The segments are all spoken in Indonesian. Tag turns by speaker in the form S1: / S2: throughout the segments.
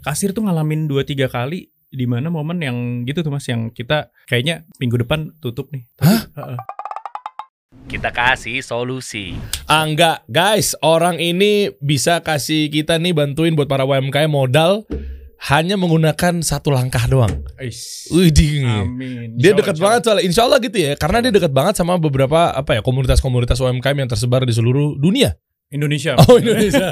S1: kasir tuh ngalamin dua tiga kali di mana momen yang gitu tuh mas yang kita kayaknya minggu depan tutup nih.
S2: Hah?
S1: Heeh.
S3: Kita kasih solusi.
S2: Ah enggak, guys, orang ini bisa kasih kita nih bantuin buat para UMKM modal hanya menggunakan satu langkah doang. Widih.
S1: Amin.
S2: Dia
S1: Insya
S2: dekat banget soalnya Insya Allah gitu ya Karena dia dekat banget sama beberapa apa ya komunitas-komunitas UMKM yang tersebar di seluruh dunia
S1: Indonesia.
S2: Oh Indonesia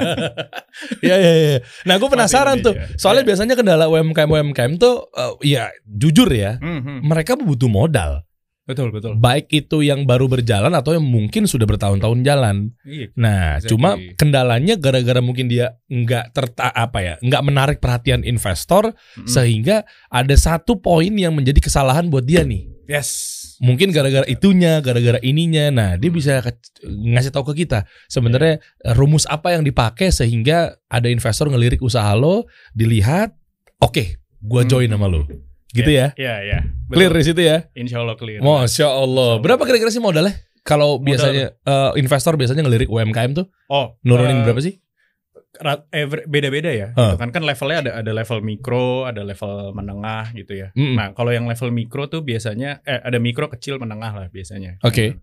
S2: Iya iya iya Nah gue penasaran tuh. Soalnya
S1: Iya.
S2: biasanya kendala UMKM-UMKM tuh eh, Ya jujur ya
S1: Mhm.
S2: Mereka butuh modal
S1: Betul betul.
S2: Baik itu yang baru berjalan Atau yang mungkin sudah bertahun-tahun jalan
S1: Iya.
S2: Nah
S1: Exactly.
S2: cuma kendalanya gara-gara mungkin dia nggak terta apa ya nggak menarik perhatian investor
S1: Mhm.
S2: sehingga ada satu poin yang menjadi kesalahan buat dia nih
S1: Yes.
S2: Mungkin gara-gara itunya, gara-gara ininya. Nah, dia bisa ngasih tahu ke kita sebenarnya eh, rumus apa yang dipakai sehingga ada investor ngelirik usaha lo, dilihat, oke, gua
S1: Hmm.
S2: join sama lo. Gitu ya.
S1: Iya iya.
S2: Clear di situ ya.
S1: Insya Allah clear.
S2: Masya Allah. Berapa kira-kira sih modalnya? Kalau biasanya eh, investor biasanya ngelirik UMKM tuh
S1: Oh,
S2: nurunin
S1: eh,
S2: berapa sih?
S1: Every- beda-beda ya.
S2: Huh.
S1: Gitu kan kan levelnya ada ada level mikro, ada level menengah gitu ya.
S2: Mm-mm.
S1: Nah, kalau yang level mikro tuh biasanya eh ada mikro, kecil, menengah lah biasanya.
S2: Oke.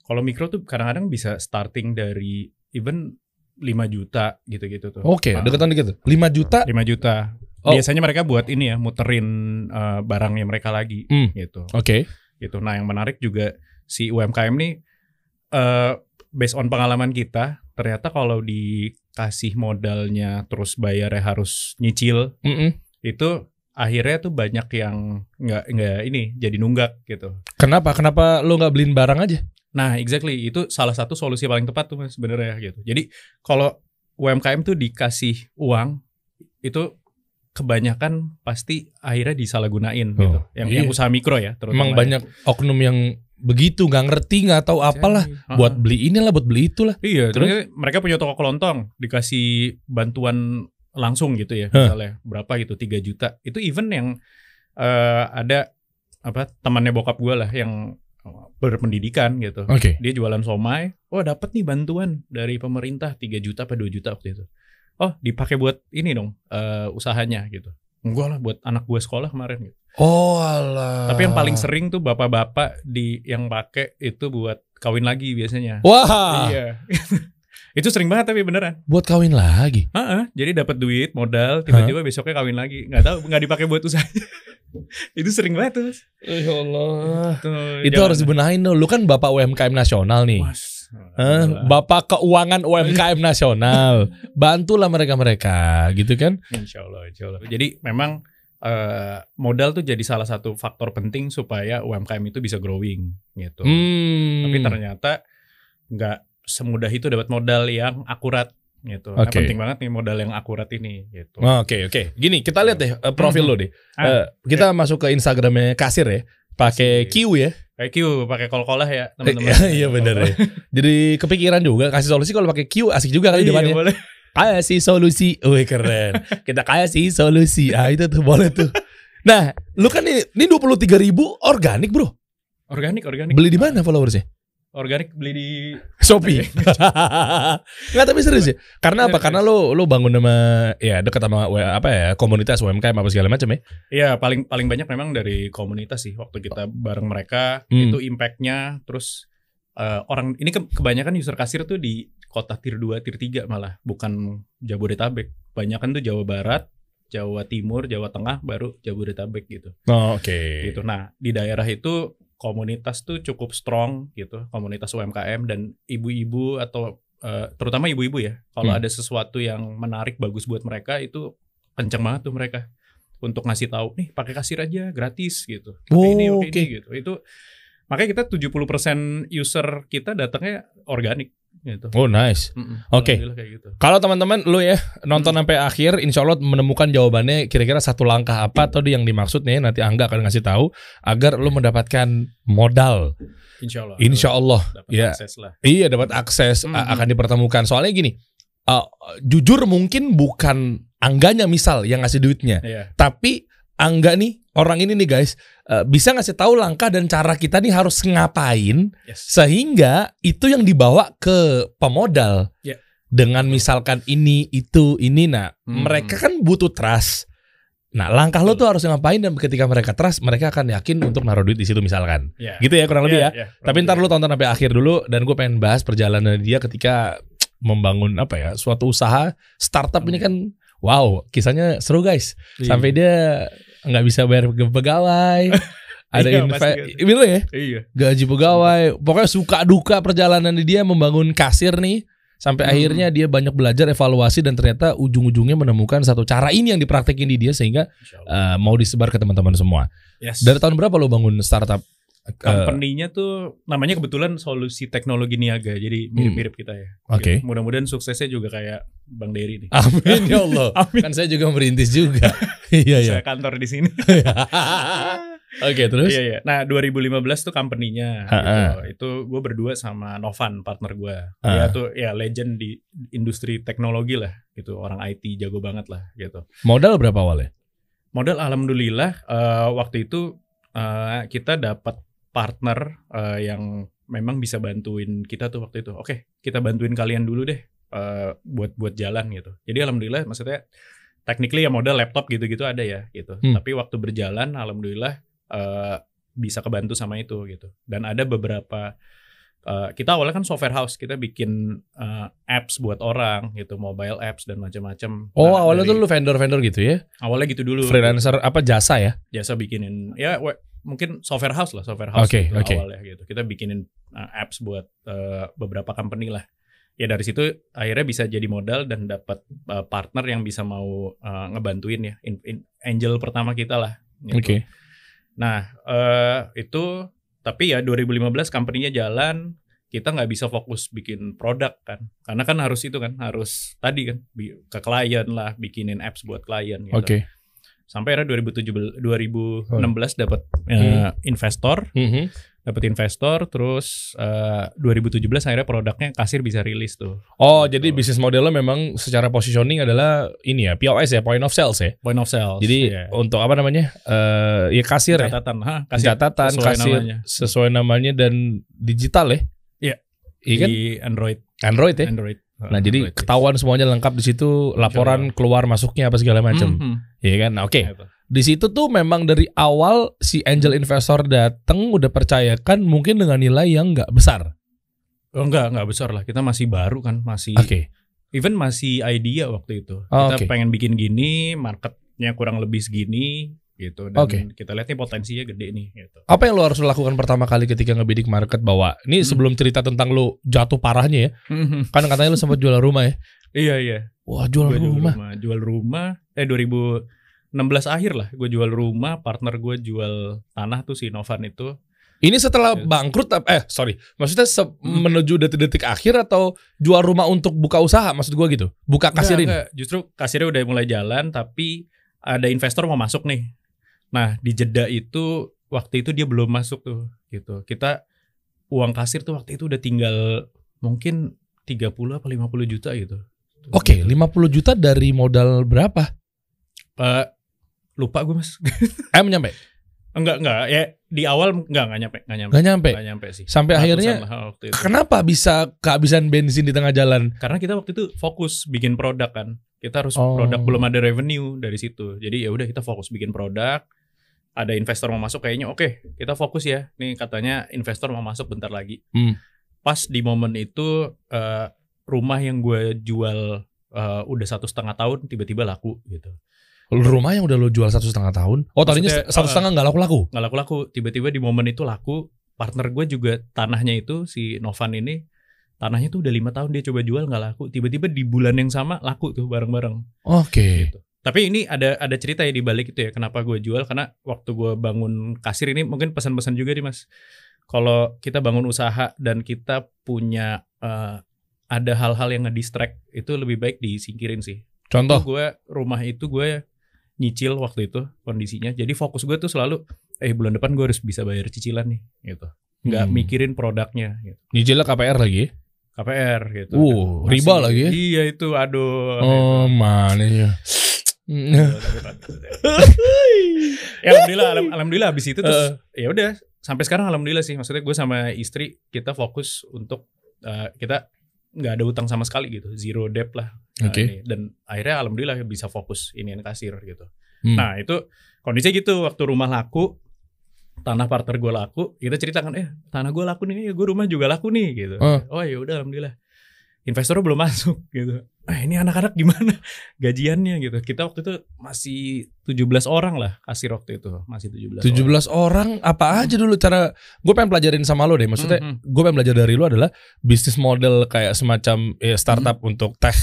S1: Kalau mikro tuh kadang-kadang bisa starting dari even 5 juta gitu-gitu tuh.
S2: Oke,
S1: Ah,
S2: deketan dikit. 5 juta.
S1: 5 juta.
S2: Oh.
S1: Biasanya mereka buat ini ya, muterin eh, barangnya mereka lagi
S2: Hmm.
S1: gitu.
S2: Oke.
S1: gitu. Nah, yang menarik juga si UMKM nih eh based on pengalaman kita, ternyata kalau dikasih modalnya terus bayarnya harus nyicil,
S2: Mm-mm.
S1: itu akhirnya tuh banyak yang nggak nggak ini jadi nunggak gitu.
S2: Kenapa? Kenapa lo nggak beliin barang aja?
S1: Nah, exactly itu salah satu solusi paling tepat tuh mas sebenarnya gitu. Jadi kalau UMKM tuh dikasih uang itu kebanyakan pasti akhirnya disalahgunain gitu.
S2: Oh,
S1: Yang,
S2: iya.
S1: yang usaha mikro ya, terutama.
S2: Emang
S1: ya.
S2: banyak oknum yang begitu nggak ngerti nggak tahu apalah
S1: Heeh.
S2: buat beli inilah buat beli itulah.
S1: Iya,
S2: Terus?
S1: mereka punya toko kelontong, dikasih bantuan langsung gitu ya, misalnya berapa gitu 3 juta. Itu even yang eh, ada apa temannya bokap gue lah yang berpendidikan gitu.
S2: Oke.
S1: Dia jualan somai, oh dapat nih bantuan dari pemerintah 3 juta apa 2 juta waktu itu. Oh, dipakai buat ini dong eh, usahanya gitu. Enggak lah buat anak gue sekolah kemarin gitu.
S2: Oh alah.
S1: Tapi yang paling sering tuh bapak-bapak di yang pakai itu buat kawin lagi biasanya.
S2: Wah,
S1: Iya. itu sering banget tapi beneran.
S2: buat kawin lagi.
S1: Heeh, jadi dapat duit modal tiba-tiba besoknya kawin lagi. nggak tahu nggak dipakai buat usaha. itu sering banget tuh.
S2: Ya Allah. Itu
S1: jangan-
S2: harus dibenahin dong. Lu kan bapak UMKM nasional nih.
S1: Mas.
S2: Hah? Bapak keuangan UMKM nasional. Bantulah mereka-mereka gitu kan.
S1: Insya Allah, insya Allah. Jadi memang eh, modal tuh jadi salah satu faktor penting supaya UMKM itu bisa growing gitu.
S2: Hmm.
S1: Tapi ternyata nggak semudah itu dapat modal yang akurat gitu. Nah,
S2: Oke.
S1: penting banget nih modal yang akurat ini gitu.
S2: Oke oke. Gini kita lihat deh eh, profil
S1: Mhm.
S2: lo deh.
S1: Ah,
S2: Eh, kita masuk ke Instagramnya kasir ya. Pakai. Q ya.
S1: Kayak Q pakai kol-kolah ya teman-teman.
S2: Iya bener ya. Jadi kepikiran juga kasih solusi kalau pakai Q asik juga kali
S1: Iya,
S2: depannya.
S1: boleh.
S2: Kasih solusi. Wih keren. Kita kasih solusi. Ah itu tuh boleh tuh. Nah, lu kan ini, ini 23 ribu organik bro.
S1: Organik, organik.
S2: Beli di mana followersnya?
S1: Organik beli di
S2: Shopee. Enggak tapi serius ya. Karena apa?
S1: Serius.
S2: Karena lu lu bangun sama ya dekat sama apa ya komunitas UMKM apa segala macam ya.
S1: Iya paling paling banyak memang dari komunitas sih waktu kita bareng mereka
S2: Hmm.
S1: itu impactnya terus eh, orang ini ke- kebanyakan user kasir tuh di kota tier 2, tier 3 malah bukan Jabodetabek. Kebanyakan tuh Jawa Barat, Jawa Timur, Jawa Tengah baru Jabodetabek gitu.
S2: Oh, Oke.
S1: Gitu. Nah, di daerah itu komunitas tuh cukup strong gitu, komunitas UMKM dan ibu-ibu atau eh, terutama ibu-ibu ya. Kalau
S2: Hmm.
S1: ada sesuatu yang menarik bagus buat mereka itu kenceng banget tuh mereka untuk ngasih tahu nih pakai kasir aja gratis gitu.
S2: Oh,
S1: ini,
S2: oke.
S1: ini gitu. Itu makanya kita 70% user kita datangnya organik gitu.
S2: Oh nice.
S1: Mm-mm.
S2: Oke.
S1: Alhamdulillah kayak gitu.
S2: Kalau teman-teman lu ya nonton
S1: Hmm.
S2: sampai akhir, insya Allah menemukan jawabannya kira-kira satu langkah apa atau yang dimaksud nih nanti Angga akan ngasih tahu agar lu mendapatkan modal.
S1: Insya Allah.
S2: Insya Allah.
S1: dapat
S2: Ya.
S1: akses lah.
S2: Iya dapat akses
S1: Mhm.
S2: a- akan dipertemukan. Soalnya gini, uh, jujur mungkin bukan Angganya misal yang ngasih duitnya,
S1: Iya.
S2: tapi Angga nih orang ini nih guys uh, bisa ngasih tahu langkah dan cara kita nih harus ngapain
S1: Yes.
S2: sehingga itu yang dibawa ke pemodal
S1: Ya.
S2: dengan misalkan ini itu ini nah
S1: Hmm.
S2: mereka kan butuh trust Nah, langkah lo tuh harus ngapain dan ketika mereka trust, mereka akan yakin untuk naruh duit di situ misalkan.
S1: Ya.
S2: Gitu ya kurang lebih ya.
S1: Iya, iya,
S2: Tapi ntar lu tonton sampai akhir dulu dan gue pengen bahas perjalanan dia ketika membangun apa ya suatu usaha startup ini kan wow kisahnya seru guys
S1: Iya.
S2: sampai dia nggak bisa bayar pegawai ada
S1: Iya,
S2: inve
S1: pasti.
S2: gitu ya
S1: Iya.
S2: gaji pegawai pokoknya suka duka perjalanan dia membangun kasir nih sampai
S1: Hmm.
S2: akhirnya dia banyak belajar evaluasi dan ternyata ujung-ujungnya menemukan satu cara ini yang dipraktekin di dia sehingga eh, mau disebar ke teman-teman semua
S1: Yes.
S2: dari tahun berapa lo bangun startup
S1: company-nya tuh namanya kebetulan solusi teknologi niaga jadi mirip-mirip kita ya.
S2: Hmm. Oke.
S1: Gitu. Mudah-mudahan suksesnya juga kayak Bang Dery nih.
S2: amin ya Allah
S1: Amin.
S2: kan saya juga merintis juga iya iya
S1: Saya kantor di sini.
S2: Oke terus?
S1: Iya iya. Nah 2015 tuh company-nya gitu. Itu gue berdua sama Novan partner gue. Dia tuh ya legend di industri teknologi lah gitu. Orang IT jago banget lah gitu.
S2: Modal berapa awalnya?
S1: Modal alhamdulillah eh, waktu itu eh, kita dapat partner eh, yang memang bisa bantuin kita tuh waktu itu. Oke, kita bantuin kalian dulu deh eh, buat buat jalan gitu. Jadi alhamdulillah maksudnya technically ya modal laptop gitu-gitu ada ya gitu.
S2: Hmm.
S1: Tapi waktu berjalan alhamdulillah eh, bisa kebantu sama itu gitu. Dan ada beberapa eh, kita awalnya kan software house, kita bikin eh, apps buat orang gitu, mobile apps dan macam-macam.
S2: Oh
S1: Nah,
S2: awalnya
S1: dari-
S2: tuh lu vendor-vendor gitu ya?
S1: awalnya gitu dulu.
S2: Freelancer apa jasa ya?
S1: jasa bikinin ya mungkin software house lah software house
S2: Oke,
S1: gitu
S2: oke.
S1: awalnya gitu kita bikinin uh, apps buat uh, beberapa company lah ya dari situ akhirnya bisa jadi modal dan dapat uh, partner yang bisa mau uh, ngebantuin ya In- in- angel pertama kita lah gitu.
S2: Oke.
S1: nah uh, itu tapi ya 2015 company-nya jalan kita nggak bisa fokus bikin produk kan karena kan harus itu kan harus tadi kan ke klien lah bikinin apps buat klien gitu
S2: Oke.
S1: Sampai era 2017 2016
S2: Oh.
S1: dapat
S2: Hmm.
S1: eh, investor
S2: Mhm.
S1: dapat investor terus eh, 2017 akhirnya produknya kasir bisa rilis tuh
S2: Oh
S1: Gitu.
S2: jadi bisnis modelnya memang secara positioning adalah ini ya POS ya point of sales ya.
S1: point of sales
S2: Jadi
S1: Iya.
S2: untuk apa namanya? Eh ya kasir ya.
S1: catatan ha, kasir
S2: Catatan
S1: sesuai
S2: kasir
S1: namanya.
S2: sesuai namanya dan digital ya.
S1: Iya.
S2: Iya kan?
S1: di Android
S2: Android ya.
S1: Android
S2: Nah jadi
S1: Android.
S2: ketahuan semuanya lengkap di situ laporan keluar masuknya apa segala macam.
S1: Mhm.
S2: Iya kan? Nah, Oke.
S1: Gitu.
S2: Di situ tuh memang dari awal si angel investor datang udah percayakan mungkin dengan nilai yang nggak besar.
S1: oh enggak enggak besar lah kita masih baru kan masih
S2: Oke.
S1: even masih idea waktu itu
S2: Oh,
S1: kita
S2: oke.
S1: pengen bikin gini marketnya kurang lebih segini gitu dan
S2: Oke.
S1: kita lihat nih potensinya gede nih gitu
S2: Apa yang lo harus lakukan pertama kali ketika ngebidik market bahwa ini
S1: Hmm.
S2: sebelum cerita tentang lo jatuh parahnya ya. Kan katanya lo sempat jual rumah ya.
S1: iya iya
S2: Wah jual
S1: Gua jual
S2: rumah.
S1: rumah jual rumah eh 2016 akhir lah gue jual rumah partner gue jual tanah tuh si Novan itu
S2: Ini setelah bangkrut eh sorry maksudnya se-
S1: Hmm.
S2: menuju detik-detik akhir atau jual rumah untuk buka usaha maksud gua gitu buka kasir
S1: Enggak,
S2: ini.
S1: enggak. justru kasirnya udah mulai jalan tapi ada investor mau masuk nih nah di jeda itu waktu itu dia belum masuk tuh gitu. Kita uang kasir tuh waktu itu udah tinggal mungkin 30 apa 50 juta gitu.
S2: Oke 50 juta dari modal berapa?
S1: Eh, lupa gue mas.
S2: Eh nyampe
S1: enggak enggak. Ya di awal enggak enggak nyampe enggak nyampe.
S2: Nggak nyampe?
S1: Enggak nyampe sih.
S2: Sampai
S1: Ratusan
S2: akhirnya
S1: lah waktu itu.
S2: kenapa bisa kehabisan bensin di tengah jalan?
S1: karena kita waktu itu fokus bikin produk kan. Kita harus
S2: Oh.
S1: produk belum ada revenue dari situ. Jadi ya udah kita fokus bikin produk ada investor mau masuk kayaknya oke kita fokus ya nih katanya investor mau masuk bentar lagi
S2: Hmm.
S1: pas di momen itu eh, rumah yang gue jual eh, udah satu setengah tahun tiba-tiba laku gitu
S2: Rumah yang udah lo jual satu setengah tahun. Oh tadinya satu
S1: uh,
S2: setengah nggak laku-laku.
S1: nggak laku-laku tiba-tiba di momen itu laku partner gue juga tanahnya itu si Novan ini tanahnya tuh udah lima tahun dia coba jual nggak laku tiba-tiba di bulan yang sama laku tuh bareng-bareng
S2: Oke.
S1: gitu. Tapi ini ada ada cerita ya di balik itu ya. Kenapa gue jual? Karena waktu gue bangun kasir ini mungkin pesan-pesan juga nih mas. Kalau kita bangun usaha dan kita punya eh, ada hal-hal yang ngedistract itu lebih baik disingkirin sih.
S2: Contoh.
S1: Gue rumah itu gue nyicil waktu itu kondisinya. Jadi fokus gue tuh selalu eh bulan depan gue harus bisa bayar cicilan nih gitu. Nggak
S2: Hmm.
S1: mikirin produknya gitu.
S2: Nyicilnya KPR lagi.
S1: KPR gitu.
S2: Uh, riba lagi ya?
S1: Iya itu aduh.
S2: Oh mana ya.
S1: ya alhamdulillah alham- alhamdulillah habis itu terus
S2: Eh.
S1: ya udah sampai sekarang alhamdulillah sih maksudnya gue sama istri kita fokus untuk uh, kita nggak ada utang sama sekali gitu zero debt lah Nah, ini. dan akhirnya alhamdulillah bisa fokus ini yang kasir gitu
S2: Hmm.
S1: Nah itu kondisinya gitu waktu rumah laku tanah partner gue laku kita ceritakan eh tanah gue laku nih gue rumah juga laku nih gitu
S2: Oh.
S1: oh ya udah alhamdulillah investor belum masuk gitu. Ah ini anak-anak gimana gajiannya? Gitu. Kita waktu itu masih 17 orang lah kasir waktu itu. Masih 17
S2: 17 orang. apa aja dulu cara gue pengen pelajarin sama lo deh. Maksudnya
S1: Mhm.
S2: gue pengen belajar dari lo adalah bisnis model kayak semacam eh, startup
S1: Hmm.
S2: untuk tech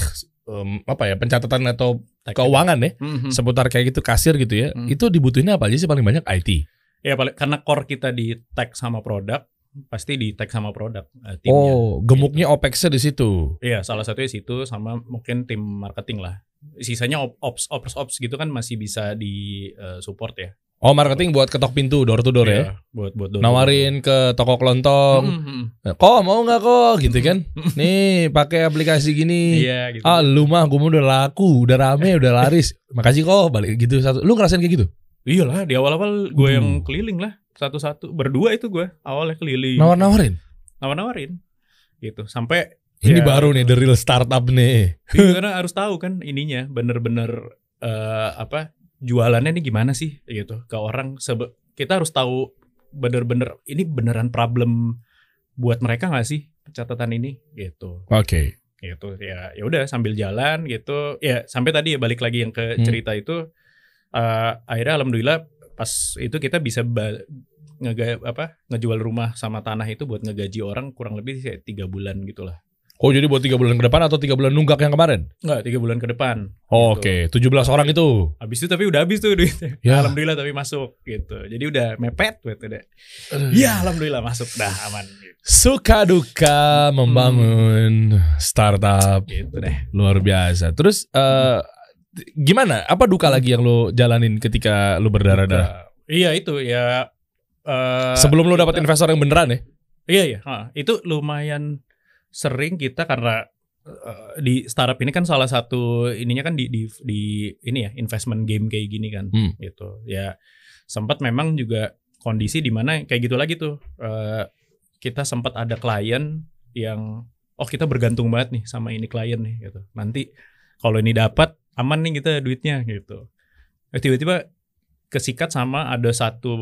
S2: em, apa ya pencatatan atau
S1: orang.
S2: keuangan ya.
S1: Mhm.
S2: seputar kayak gitu kasir gitu ya.
S1: Hmm.
S2: itu dibutuhinnya apa aja sih paling banyak? IT
S1: ya paling karena core kita di tag sama produk pasti di tag sama produk eh, timnya.
S2: Oh gemuknya OPEX-nya di situ?
S1: Iya, salah satunya situ sama mungkin tim marketing lah. Sisanya op- ops ops ops gitu kan masih bisa di eh, support ya.
S2: oh marketing buat ketok pintu door to door ya?
S1: Iya, buat buat door to door.
S2: nawarin ke toko kelontong.
S1: Hmm, hmm, hmm.
S2: kok mau nggak kok? Gitu kan? Nih pakai aplikasi gini.
S1: Iya gitu.
S2: ah lu mah gue udah laku udah rame udah laris. Makasih kok balik gitu. Satu lu ngerasain kayak gitu?
S1: Iyalah, di awal-awal gue yang keliling lah satu-satu. Berdua itu gue awalnya keliling.
S2: nawar nawarin
S1: Nawar-nawarin. Gitu. Sampai
S2: ini
S1: Ya.
S2: baru nih the real startup nih
S1: Iya, karena harus tahu kan ininya bener-bener eh, apa jualannya nih gimana sih gitu ke orang sebe kita harus tahu bener-bener ini beneran problem buat mereka nggak sih catatan ini gitu
S2: oke
S1: gitu ya ya udah sambil jalan gitu ya sampai tadi ya balik lagi yang ke
S2: Hmm.
S1: cerita itu eh akhirnya alhamdulillah pas itu kita bisa ba- ngega apa ngejual rumah sama tanah itu buat ngegaji orang kurang lebih kayak tiga bulan gitulah
S2: Oh jadi buat tiga bulan ke depan atau tiga bulan nunggak yang kemarin?
S1: Enggak, tiga bulan ke depan.
S2: Oh,
S1: Gitu.
S2: Oke, 17 orang itu.
S1: Habis itu tapi udah habis tuh duitnya.
S2: Ya.
S1: Alhamdulillah tapi masuk gitu. Jadi udah mepet gitu deh.
S2: Hmm.
S1: Ya alhamdulillah masuk dah aman gitu,
S2: Suka duka membangun startup
S1: gitu deh.
S2: luar biasa. Terus eh gimana? Apa duka lagi yang lo jalanin ketika lo berdarah-darah?
S1: Iya itu ya eh,
S2: Sebelum lo dapat investor yang beneran ya?
S1: Iya iya, Ha, itu lumayan sering kita karena eh, di startup ini kan salah satu ininya kan di di di ini ya investment game kayak gini kan
S2: Hmm.
S1: gitu. Ya sempat memang juga kondisi di mana kayak gitu lagi tuh. eh, kita sempat ada klien yang oh kita bergantung banget nih sama ini klien nih gitu. Nanti kalau ini dapat aman nih kita duitnya gitu. Eh, tiba-tiba kesikat sama ada satu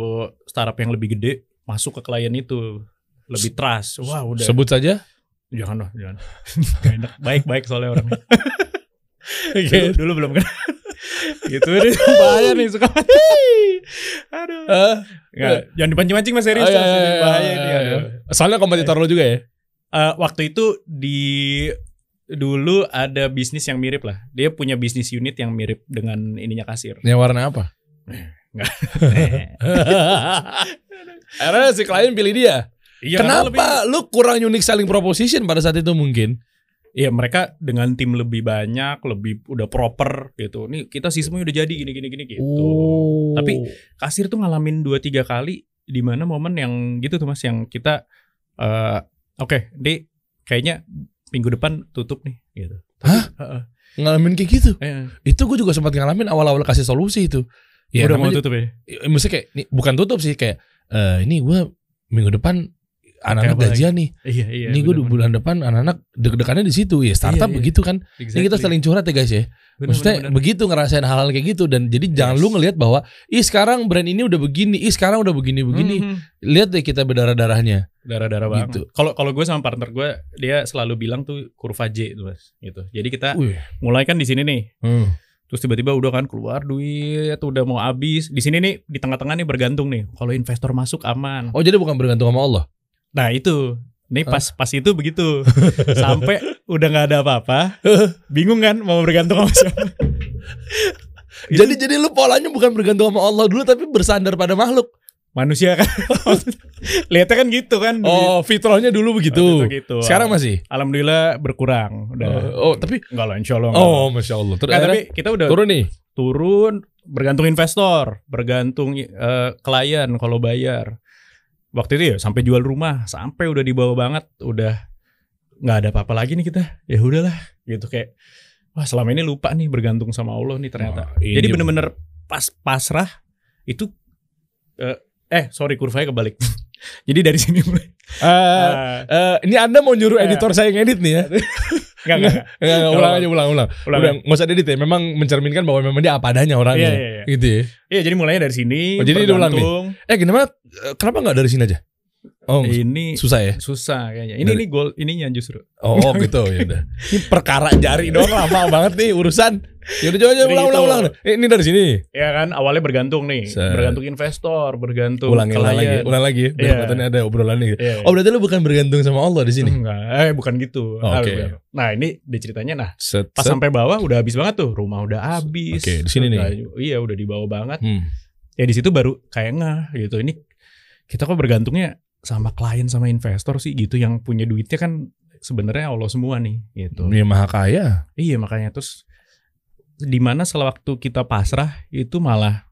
S1: startup yang lebih gede masuk ke klien itu lebih trust. Wah udah
S2: Sebut saja.
S1: jangan lah jangan. Enak. Baik-baik soalnya orangnya. dulu, dulu belum kenal. gitu deh bahaya nih suka. Aduh.
S2: Eh,
S1: Nggak, jangan dipancing-pancing mas serius.
S2: oh, iya, iya, iya,
S1: bahaya
S2: iya,
S1: nih.
S2: iya.
S1: aduh.
S2: Soalnya kompetitor lo juga ya?
S1: Eh, waktu itu di dulu ada bisnis yang mirip lah. Dia punya bisnis unit yang mirip dengan ininya kasir.
S2: Yang warna apa? Akhirnya si klien pilih dia.
S1: Iya, karena lebih-
S2: Kenapa lu kurang unique selling proposition pada saat itu mungkin?
S1: Iya mereka dengan tim lebih banyak, lebih udah proper gitu. Nih kita sistemnya udah jadi gini gini gini gitu.
S2: Oh.
S1: Tapi kasir tuh ngalamin dua tiga kali di mana momen yang gitu tuh mas yang kita eh oke, di kayaknya minggu depan tutup nih gitu.
S2: Hah?
S1: Heeh.
S2: ngalamin kayak gitu.
S1: Eh,
S2: Itu gue juga sempat ngalamin awal-awal kasih solusi itu. Ya
S1: udah mau tutup ya.
S2: ya, maksudnya kayak nih, bukan tutup sih kayak eh ini gue minggu depan anak-anak gajian nih.
S1: Iya iya.
S2: ini gue bulan depan anak-anak deg-degannya di situ ya startup
S1: Iya, iya.
S2: begitu kan.
S1: bener.
S2: Ini kita
S1: Exactly.
S2: saling curhat ya guys ya.
S1: Bener,
S2: Maksudnya
S1: bener, bener.
S2: begitu ngerasain hal-hal kayak gitu dan jadi jangan
S1: Yes.
S2: lu ngelihat bahwa ih sekarang brand ini udah begini, ih sekarang udah begini-begini.
S1: Mhm.
S2: Lihat deh kita berdarah-darahnya.
S1: darah-darah banget.
S2: Gitu.
S1: Kalau kalau gue sama partner gue dia selalu bilang tuh kurva J tuh mas gitu. Jadi kita
S2: Wih.
S1: mulai kan di sini nih.
S2: Hmm.
S1: Terus tiba-tiba udah kan keluar duit, udah mau habis. Di sini nih di tengah-tengah nih bergantung nih. Kalau investor masuk aman.
S2: Oh jadi bukan bergantung sama Allah.
S1: Nah itu, nih pas pas itu begitu, sampai udah nggak ada apa-apa, bingung kan mau bergantung sama siapa?
S2: Jadi jadi lu polanya bukan bergantung sama Allah dulu tapi bersandar pada makhluk.
S1: Manusia kan, lihatnya kan gitu kan.
S2: Oh, fitrahnya dulu begitu.
S1: Itu gitu.
S2: Sekarang masih.
S1: alhamdulillah berkurang. Udah.
S2: Oh, oh, tapi
S1: Enggak lah, insya Allah. enggak.
S2: oh masya Allah. Terus akhirnya
S1: tapi kita udah
S2: turun nih.
S1: turun, bergantung investor, bergantung eh, klien kalau bayar. Waktu itu ya sampai jual rumah, sampai udah dibawa banget, udah nggak ada apa-apa lagi nih kita. Ya udahlah, gitu kayak wah selama ini lupa nih bergantung sama Allah nih ternyata.
S2: Ini
S1: Jadi bener-bener pas pasrah itu eh, eh sorry kurvanya kebalik. Jadi dari sini mulai.
S2: Eh,
S1: Ah,
S2: eh, ini Anda mau nyuruh
S1: Eh.
S2: editor saya ngedit nih ya?
S1: Enggak, enggak.
S2: Enggak, enggak, ulang aja, ulang, ulang.
S1: Ulang
S2: Udah, nggak usah edit ya. Memang mencerminkan bahwa memang dia apa adanya orangnya.
S1: Iya, iya, iya.
S2: Gitu ya.
S1: Iya, jadi mulainya dari sini.
S2: Oh, jadi diulang nih? Eh, kenapa kenapa nggak dari sini aja? Oh,
S1: Ini
S2: susah ya.
S1: susah kayaknya. Ini
S2: Dari-
S1: ini gol ininya justru.
S2: Oh, oh gitu ya udah. Ini perkara jari doang lama banget nih urusan. Ya udah coba aja
S1: Jadi
S2: ulang,
S1: gitu.
S2: ulang, ulang. Eh, ini dari sini.
S1: Ya kan awalnya bergantung nih,
S2: Set.
S1: bergantung investor, bergantung
S2: Ulang, ulang lagi,
S1: klien.
S2: ulang lagi. Biar
S1: Iya.
S2: ada obrolan nih.
S1: Iya.
S2: Oh, berarti lu bukan bergantung sama Allah di sini.
S1: Enggak, eh bukan gitu.
S2: Oh, oke.
S1: Ah, Nah, ini di ceritanya nah
S2: Set,
S1: pas
S2: set.
S1: sampai bawah udah habis banget tuh, rumah udah habis.
S2: Oke, di sini nih.
S1: Udah- Iya, udah di bawah banget.
S2: Hmm.
S1: Ya di situ baru kayak ngeh gitu. Ini kita kok bergantungnya sama klien sama investor sih gitu yang punya duitnya kan sebenarnya Allah semua nih gitu.
S2: Dia maha kaya.
S1: Iya makanya terus di mana sewaktu kita pasrah itu malah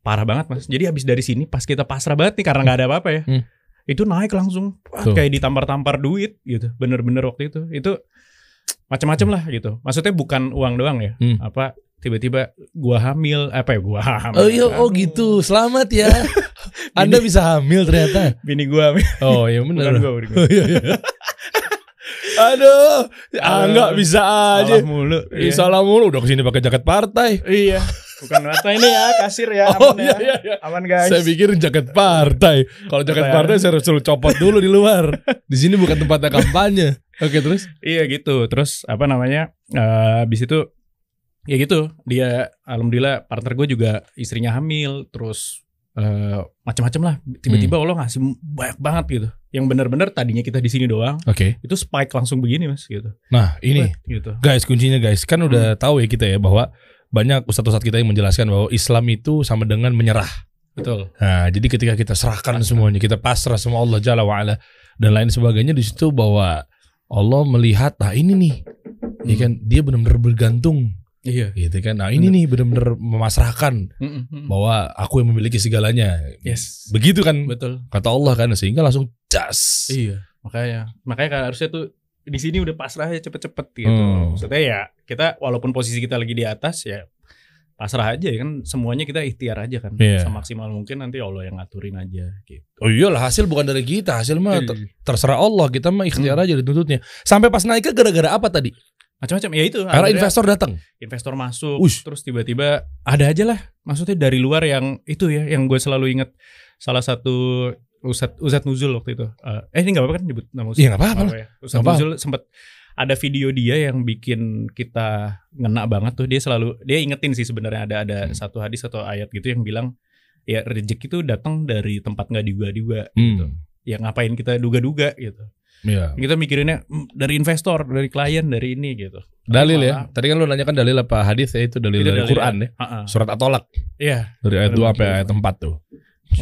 S1: parah banget mas. Jadi habis dari sini pas kita pasrah banget nih karena nggak ada apa-apa ya,
S2: Hmm.
S1: itu naik langsung Wah, kayak ditampar-tampar duit gitu. Bener-bener waktu itu itu macam-macam lah gitu. Maksudnya bukan uang doang ya.
S2: Hmm.
S1: Apa tiba-tiba gua hamil apa ya gua hamil.
S2: Oh iya, oh
S1: Aduh,
S2: gitu. Selamat ya. Anda bisa hamil ternyata.
S1: Bini gua hamil.
S2: Oh iya benar.
S1: gua, gua.
S2: Oh, iya, iya. Aduh, ah, nggak bisa aja.
S1: Salah mulu. Iya.
S2: salah mulu udah ke sini pakai jaket partai.
S1: Iya. Bukan mata ini ya, kasir ya,
S2: Oh,
S1: aman
S2: iya,
S1: ya.
S2: iya, iya.
S1: Aman guys.
S2: Saya pikir jaket partai. Kalau jaket
S1: ya?
S2: partai saya harus suruh copot dulu di luar. Di sini bukan tempatnya kampanye. Oke terus?
S1: Iya gitu. Terus apa namanya? eh habis itu ya gitu. Dia alhamdulillah partner gue juga istrinya hamil. Terus eh macam-macam lah. Tiba-tiba Allah ngasih banyak banget gitu. Yang benar-benar tadinya kita di sini doang.
S2: Oke.
S1: Itu spike langsung begini mas gitu.
S2: Nah ini
S1: Wah, gitu.
S2: guys kuncinya guys kan udah tahu ya kita ya bahwa banyak ustadz-ustadz kita yang menjelaskan bahwa Islam itu sama dengan menyerah.
S1: Betul.
S2: Nah, jadi ketika kita serahkan semuanya, kita pasrah sama Allah Jalla wa ala dan lain sebagainya di situ bahwa Allah melihat, nah ini nih, ya kan dia benar-benar bergantung,
S1: Iya.
S2: gitu kan. Nah ini nih benar-benar memasrahkan
S1: Mm-mm.
S2: bahwa aku yang memiliki segalanya.
S1: Yes.
S2: Begitu kan
S1: Betul.
S2: kata Allah kan sehingga langsung jas.
S1: Iya. Makanya makanya kan harusnya tuh di sini udah pasrah aja cepet-cepet gitu.
S2: Hmm.
S1: Maksudnya ya kita walaupun posisi kita lagi di atas ya pasrah aja ya kan semuanya kita ikhtiar aja kan
S2: Iya.
S1: semaksimal mungkin nanti Allah yang ngaturin aja gitu.
S2: Oh iyalah hasil bukan dari kita, hasil mah ter-
S1: Iya.
S2: terserah Allah, kita mah ikhtiar
S1: Hmm.
S2: aja dituntutnya. Sampai pas naiknya gara-gara apa tadi?
S1: Macam-macam ya itu.
S2: Karena investor datang.
S1: investor masuk
S2: Ush.
S1: terus tiba-tiba ada aja lah maksudnya dari luar yang itu ya yang gue selalu ingat salah satu Ustadz Ustadz Nuzul waktu itu. Eh, eh ini nggak apa-apa kan nyebut nama Ustadz?
S2: Iya nggak apa-apa.
S1: Apa ya? Nuzul sempat ada video dia yang bikin kita ngena banget tuh dia selalu dia ingetin sih sebenarnya ada ada
S2: Hmm.
S1: satu hadis atau ayat gitu yang bilang ya rezeki itu datang dari tempat nggak diduga-duga gitu.
S2: Hmm.
S1: Ya ngapain kita duga-duga gitu.
S2: Iya.
S1: Kita mikirinnya "Hmm, dari investor, dari klien, dari ini gitu.
S2: Dalil ya. Tadi kan lu nanyakan dalil apa hadis ya itu dalil
S1: Itu
S2: dari
S1: dalil
S2: Quran ya.
S1: Ah, ah.
S2: Surat At-Tolak
S1: Iya,
S2: dari ayat
S1: Benar,
S2: 2 sampai ayat 4 tuh.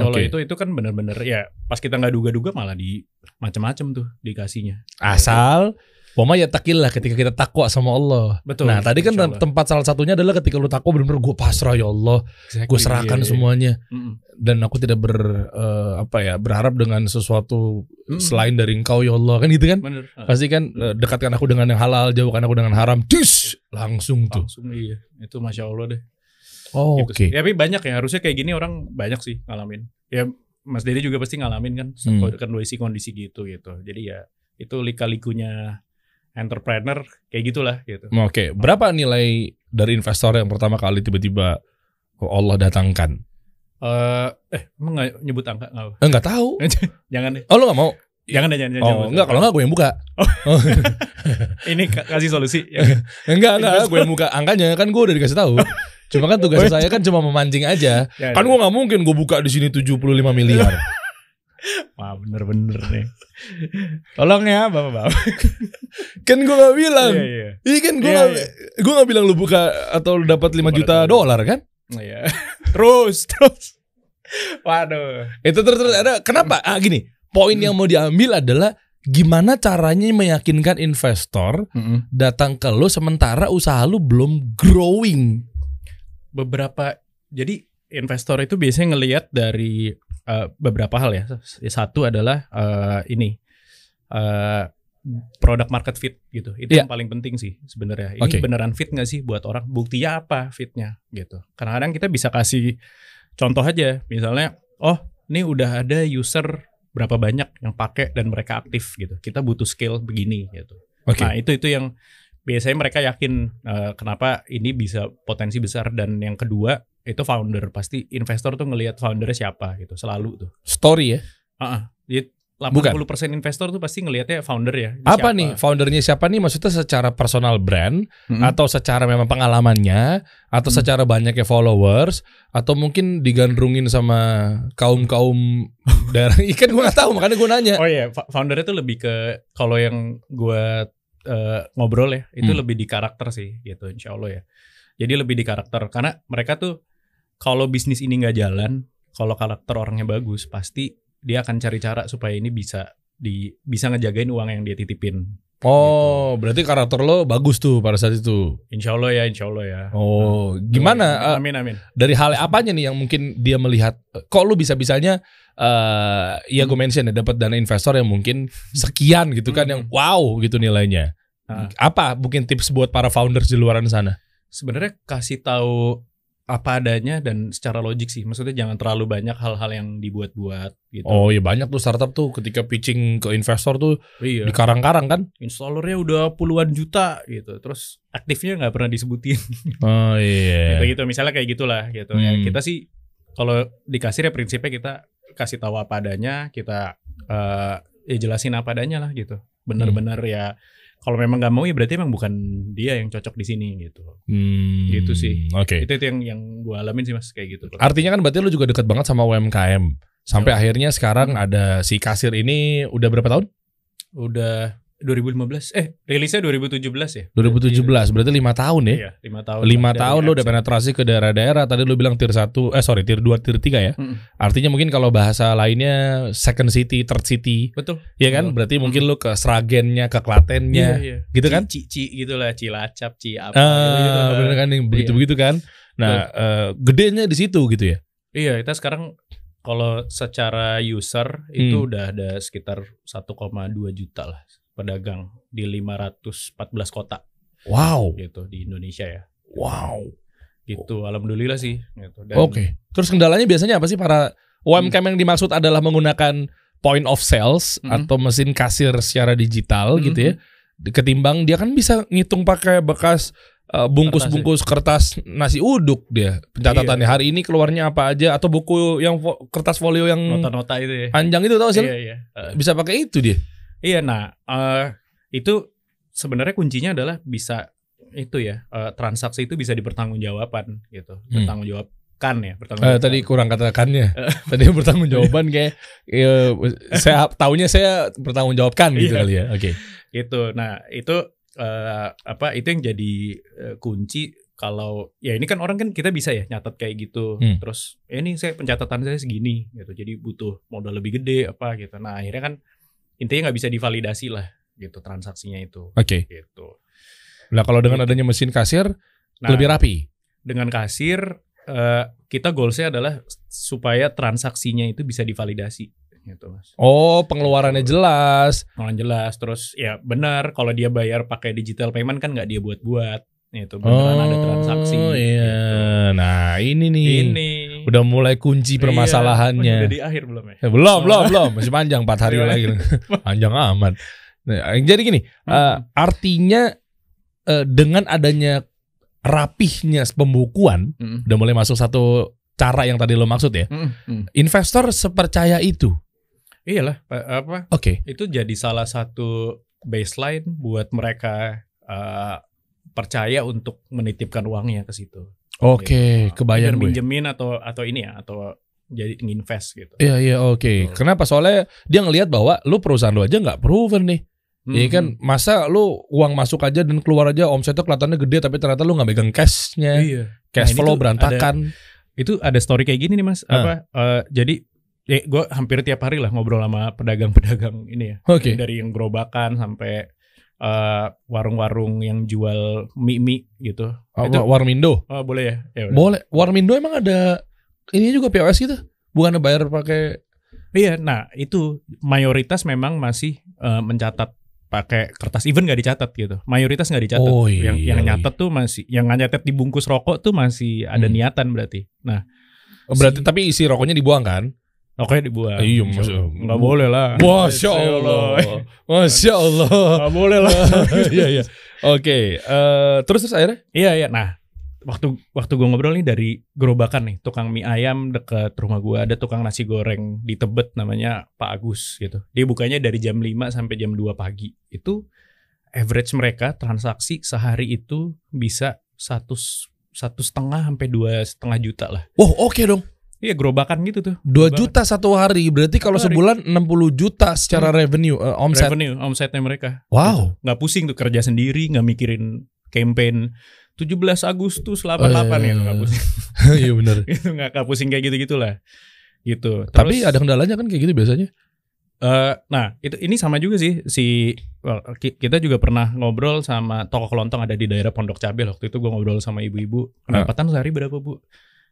S1: Allah
S2: Oke.
S1: itu itu kan bener-bener ya pas kita nggak duga-duga malah di macam-macam tuh dikasihnya.
S2: Asal Poma ya takillah ketika kita takwa sama Allah.
S1: Betul.
S2: Nah tadi kan
S1: Allah.
S2: tempat salah satunya adalah ketika lu takwa benar-benar gue pasrah ya Allah,
S1: Exactly,
S2: gue serahkan
S1: iya, iya.
S2: semuanya dan aku tidak ber eh, apa ya berharap dengan sesuatu
S1: Mm.
S2: selain dari Engkau ya Allah kan gitu kan?
S1: Bener. Ah,
S2: Pasti kan eh, dekatkan aku dengan yang halal, jauhkan aku dengan haram. Tis langsung tuh.
S1: Langsung iya. Itu masya Allah deh.
S2: Oh,
S1: Gitu
S2: Oke.
S1: sih. Ya, tapi banyak ya harusnya kayak gini orang banyak sih ngalamin. Ya Mas Dedi juga pasti ngalamin kan
S2: Hmm.
S1: kondisi-kondisi gitu gitu. Jadi ya itu lika-likunya entrepreneur kayak gitulah gitu.
S2: Oke, berapa nilai dari investor yang pertama kali tiba-tiba oh, Allah datangkan?
S1: Eh eh emang nggak nyebut angka nggak? apa?
S2: Eh, Enggak tahu.
S1: Jangan deh.
S2: Oh, lu gak mau?
S1: Jangan deh jangan.
S2: Oh,
S1: jangan.
S2: enggak kalau enggak gue yang buka. Oh.
S1: Ini ka- kasih solusi. Ya.
S2: enggak, enggak, gue yang buka angkanya kan gue udah dikasih tahu. Cuma kan tugas
S1: Oh,
S2: saya kan cuma memancing aja.
S1: Ya,
S2: Kan gue nggak mungkin gue buka di sini 75 miliar.
S1: Wah bener-bener nih. Tolong ya bapak-bapak.
S2: kan gue gak bilang.
S1: Iya iya.
S2: Iya kan gue
S1: Iya,
S2: gak,
S1: iya.
S2: gue gak bilang lu buka atau lu dapat 5 juta dolar kan?
S1: Iya. terus terus. Waduh.
S2: Itu terus terus ada kenapa? Ah gini, poin yang mau diambil adalah gimana caranya meyakinkan investor datang ke lu sementara usaha lu belum growing.
S1: Beberapa jadi investor itu biasanya ngelihat dari eh, beberapa hal ya. Satu adalah eh, ini eh, produk market fit gitu. Itu
S2: Iya.
S1: yang paling penting sih sebenarnya. Ini
S2: Oke.
S1: beneran fit nggak sih buat orang? Buktinya apa fitnya gitu. Kadang-kadang kita bisa kasih contoh aja. Misalnya, oh ini udah ada user berapa banyak yang pakai dan mereka aktif gitu. Kita butuh scale begini gitu.
S2: Oke.
S1: Nah itu itu yang biasanya mereka yakin eh, kenapa ini bisa potensi besar dan yang kedua itu founder pasti investor tuh ngelihat foundernya siapa gitu selalu tuh.
S2: Story ya.
S1: Jadi
S2: Bukan.
S1: 80% investor tuh pasti ngelihatnya founder ya.
S2: Apa
S1: siapa.
S2: nih foundernya siapa nih? Maksudnya secara personal brand
S1: Mm-mm.
S2: atau secara memang pengalamannya atau
S1: Hmm.
S2: secara banyaknya followers atau mungkin digandrungin sama kaum kaum daerah ikan gue nggak tahu makanya gue nanya
S1: Oh iya, foundernya tuh lebih ke kalau yang gua eh, ngobrol ya, itu
S2: Hmm.
S1: lebih di karakter sih gitu, insya Allah ya. Jadi lebih di karakter karena mereka tuh kalau bisnis ini nggak jalan, kalau karakter orangnya bagus, pasti dia akan cari cara supaya ini bisa di bisa ngejagain uang yang dia titipin.
S2: oh berarti karakter lo bagus tuh pada saat itu
S1: Insya Allah ya, insya Allah ya.
S2: oh gimana eh,
S1: Amin amin.
S2: dari hal apanya nih yang mungkin dia melihat kok lu bisa bisanya eh ya gue mention ya dapat dana investor yang mungkin sekian gitu kan
S1: Hmm.
S2: yang wow gitu nilainya
S1: Ah.
S2: apa mungkin tips buat para founders di luaran sana
S1: Sebenarnya kasih tahu apa adanya dan secara logik sih. Maksudnya jangan terlalu banyak hal-hal yang dibuat-buat gitu.
S2: oh ya banyak tuh startup tuh ketika pitching ke investor tuh
S1: iya.
S2: di karang-karang kan
S1: installernya udah puluhan juta gitu terus aktifnya nggak pernah disebutin
S2: oh iya
S1: gitu gitu misalnya kayak gitulah gitu ya
S2: Hmm.
S1: kita sih kalau di kasir ya prinsipnya kita kasih tahu apa adanya kita eh ya jelasin apa adanya lah gitu bener-bener ya kalau memang nggak mau ya berarti emang bukan dia yang cocok di sini gitu
S2: Hmm,
S1: Gitu sih.
S2: Oke.
S1: itu itu yang yang gue alamin sih mas kayak gitu
S2: Artinya kan berarti lu juga dekat banget sama UMKM. Sampai
S1: Yo.
S2: akhirnya sekarang ada si kasir ini udah berapa tahun?
S1: udah 2015 eh rilisnya 2017 ya
S2: 2017. Berarti lima tahun ya.
S1: iya lima tahun
S2: Lima tahun lu udah penetrasi ke daerah-daerah. Tadi lu bilang tier 1, eh sorry tier 2, tier 3 ya.
S1: Mm-mm.
S2: Artinya mungkin kalau bahasa lainnya second city, third city.
S1: betul
S2: Ya kan?
S1: Betul.
S2: Berarti mungkin lu ke Sragennya, ke Klatennya.
S1: iya.
S2: Gitu kan?
S1: Ci, ci, ci gitu lah, Cilacap, Ci apa. gitu,
S2: Ah, bener kan yang begitu-begitu kan. Nah, eh, gedenya di situ gitu ya.
S1: Iya, kita sekarang kalau secara user itu
S2: Hmm.
S1: udah ada sekitar 1,2 juta lah pedagang di 514 kota
S2: Wow.
S1: gitu di Indonesia ya.
S2: Wow.
S1: Gitu, alhamdulillah sih gitu.
S2: Oke. Terus kendalanya biasanya apa sih para UMKM yang dimaksud adalah menggunakan point of sales
S1: Mhm.
S2: atau mesin kasir secara digital
S1: Mhm.
S2: gitu ya. Ketimbang dia kan bisa ngitung pakai bekas uh, bungkus-bungkus kertas nasi uduk dia. Pencatatannya
S1: Iya.
S2: hari ini keluarnya apa aja atau buku yang kertas folio yang
S1: nota-nota itu ya.
S2: panjang itu tau sih?
S1: Iya, iya. Eh,
S2: Bisa pakai itu dia.
S1: Iya, nah eh, itu sebenarnya kuncinya adalah bisa itu ya eh, transaksi itu bisa dipertanggungjawabkan gitu,
S2: Hmm.
S1: bertanggungjawabkan ya,
S2: Eh,
S1: bertanggung
S2: tadi kurang katakannya. tadi bertanggung jawaban kayak eh, saya taunya saya bertanggung jawabkan gitu
S1: Iya.
S2: kali ya. Oke.
S1: Gitu. Nah, itu eh, apa itu yang jadi eh, kunci kalau ya ini kan orang kan kita bisa ya nyatet kayak gitu.
S2: Hmm.
S1: Terus ya ini saya pencatatan saya segini gitu. Jadi butuh modal lebih gede apa gitu. Nah, akhirnya kan intinya nggak bisa divalidasi lah gitu transaksinya itu
S2: Oke.
S1: gitu.
S2: Nah, kalau dengan adanya mesin kasir
S1: Nah,
S2: lebih rapi.
S1: dengan kasir eh, kita goalsnya adalah supaya transaksinya itu bisa divalidasi gitu mas.
S2: Oh, pengeluarannya jelas.
S1: Orang jelas terus ya benar kalau dia bayar pakai digital payment kan nggak dia buat-buat itu beneran ada transaksi.
S2: Oh iya.
S1: gitu.
S2: Nah, ini nih.
S1: Ini
S2: Udah mulai kunci
S1: Iya.
S2: permasalahannya.
S1: Udah di akhir belum ya?
S2: Eh, belum, belum, belum. Masih panjang 4 hari
S1: Iya.
S2: lagi. panjang amat. Nah, jadi gini, eh, artinya eh, dengan adanya rapihnya pembukuan
S1: Mm.
S2: udah mulai masuk satu cara yang tadi lo maksud ya.
S1: Mm, mm.
S2: Investor sepercaya itu.
S1: Iyalah pa- apa
S2: Oke.
S1: itu jadi salah satu baseline buat mereka eh, percaya untuk menitipkan uangnya ke situ.
S2: Oke,
S1: Gitu.
S2: kebayang
S1: Biar
S2: gue.
S1: minjemin atau atau ini ya atau jadi nginvest gitu.
S2: Iya iya oke.
S1: Betul.
S2: Kenapa? Soalnya dia ngelihat bahwa lu perusahaan lu aja nggak proven nih. Iya kan
S1: Mhm.
S2: masa lu uang masuk aja dan keluar aja omsetnya kelihatannya gede tapi ternyata lu nggak megang cashnya,
S1: Iya.
S2: cash
S1: Nah,
S2: flow berantakan.
S1: Itu ada story kayak gini nih mas.
S2: Ah.
S1: Apa? eh, jadi ya gue hampir tiap hari lah ngobrol sama pedagang-pedagang ini ya.
S2: Oke.
S1: Dari yang gerobakan sampai eh, warung-warung yang jual mie-mie gitu.
S2: Oh,
S1: itu
S2: Warmindo.
S1: oh, boleh ya? Ya udah.
S2: Boleh. Warmindo emang ada ini juga POS gitu? Bukannya bayar pakai
S1: Iya, nah itu mayoritas memang masih eh, mencatat pakai kertas even nggak dicatat gitu. Mayoritas nggak dicatat.
S2: Oh, iya,
S1: yang yang
S2: iya.
S1: nyatet tuh masih yang nyatet di bungkus rokok tuh masih ada
S2: Hmm.
S1: niatan berarti. Nah,
S2: berarti
S1: Si-
S2: tapi isi rokoknya dibuang kan?
S1: Rokoknya dibuang.
S2: Iya, maksud-
S1: nggak boleh lah.
S2: Masya Allah. Masya Allah.
S1: Nggak boleh lah.
S2: Iya iya. Oke, eh, terus terus akhirnya?
S1: Iya iya. Nah, waktu waktu gue ngobrol nih dari gerobakan nih, tukang mie ayam deket rumah gue ada tukang nasi goreng di Tebet namanya Pak Agus gitu. Dia bukanya dari jam 5 sampai jam 2 pagi. Itu average mereka transaksi sehari itu bisa satu satu setengah sampai dua setengah juta lah.
S2: Wow, oke dong.
S1: Iya gerobakan gitu tuh.
S2: 2
S1: Gerobakan.
S2: juta satu hari. Berarti kalau sebulan 60 juta secara revenue eh, omset.
S1: revenue omsetnya mereka.
S2: Wow.
S1: Nggak pusing tuh kerja sendiri, nggak mikirin campaign 17 Agustus 88
S2: Oh, iya,
S1: ya
S2: iya,
S1: nggak
S2: iya.
S1: pusing.
S2: Iya benar.
S1: itu nggak pusing kayak gitu gitulah. Gitu.
S2: Tapi
S1: Terus-
S2: ada kendalanya kan kayak gitu biasanya.
S1: Eh, nah, itu ini sama juga sih si well, ki- kita juga pernah ngobrol sama toko kelontong ada di daerah Pondok Cabe waktu itu gua ngobrol sama ibu-ibu. Pendapatan sehari berapa, Bu?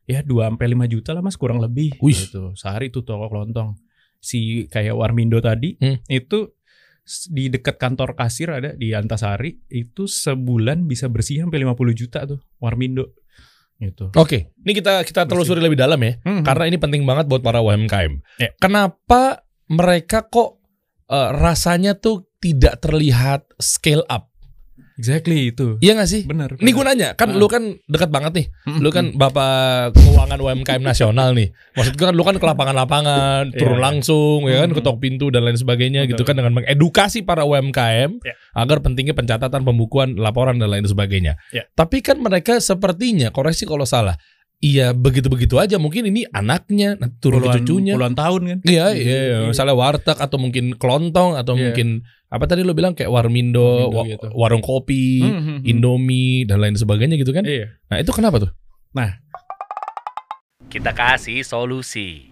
S1: Ya 2 sampai 5 juta lah Mas, kurang lebih
S2: Wih.
S1: gitu. Sehari itu toko kelontong. Si kayak Warmindo tadi
S2: Hmm.
S1: itu di dekat kantor kasir ada di Antasari itu sebulan bisa bersih sampai 50 juta tuh Warmindo gitu.
S2: Oke, ini kita kita telusuri lebih dalam ya.
S1: Hmm.
S2: Karena ini penting banget buat para UMKM.
S1: Ya.
S2: Kenapa mereka kok eh, rasanya tuh tidak terlihat scale up?
S1: Exactly itu.
S2: Iya gak sih?
S1: Bener.
S2: Ini gue nanya, kan
S1: Ah.
S2: lu kan dekat banget nih. Lu kan bapak keuangan UMKM nasional nih. Maksud gue kan lu kan ke lapangan-lapangan, turun
S1: Iya.
S2: langsung ya kan ketok pintu dan lain sebagainya
S1: Betul.
S2: gitu kan dengan mengedukasi para UMKM
S1: Iya.
S2: agar pentingnya pencatatan, pembukuan, laporan dan lain sebagainya.
S1: Iya.
S2: Tapi kan mereka sepertinya koreksi kalau salah. Iya begitu-begitu aja mungkin ini anaknya nanti turun ke
S1: puluhan,
S2: cucunya.
S1: puluhan tahun kan.
S2: Iya,
S1: Iya,
S2: iya,
S1: iya.
S2: misalnya warteg atau mungkin kelontong atau
S1: Iya.
S2: mungkin apa tadi lu bilang kayak Warmindo,
S1: Warmindo
S2: wa-
S1: gitu.
S2: warung kopi,
S1: Hmm, hmm, hmm.
S2: Indomie dan lain sebagainya gitu kan.
S1: Iya.
S2: Nah, itu kenapa tuh?
S3: Kita kasih solusi.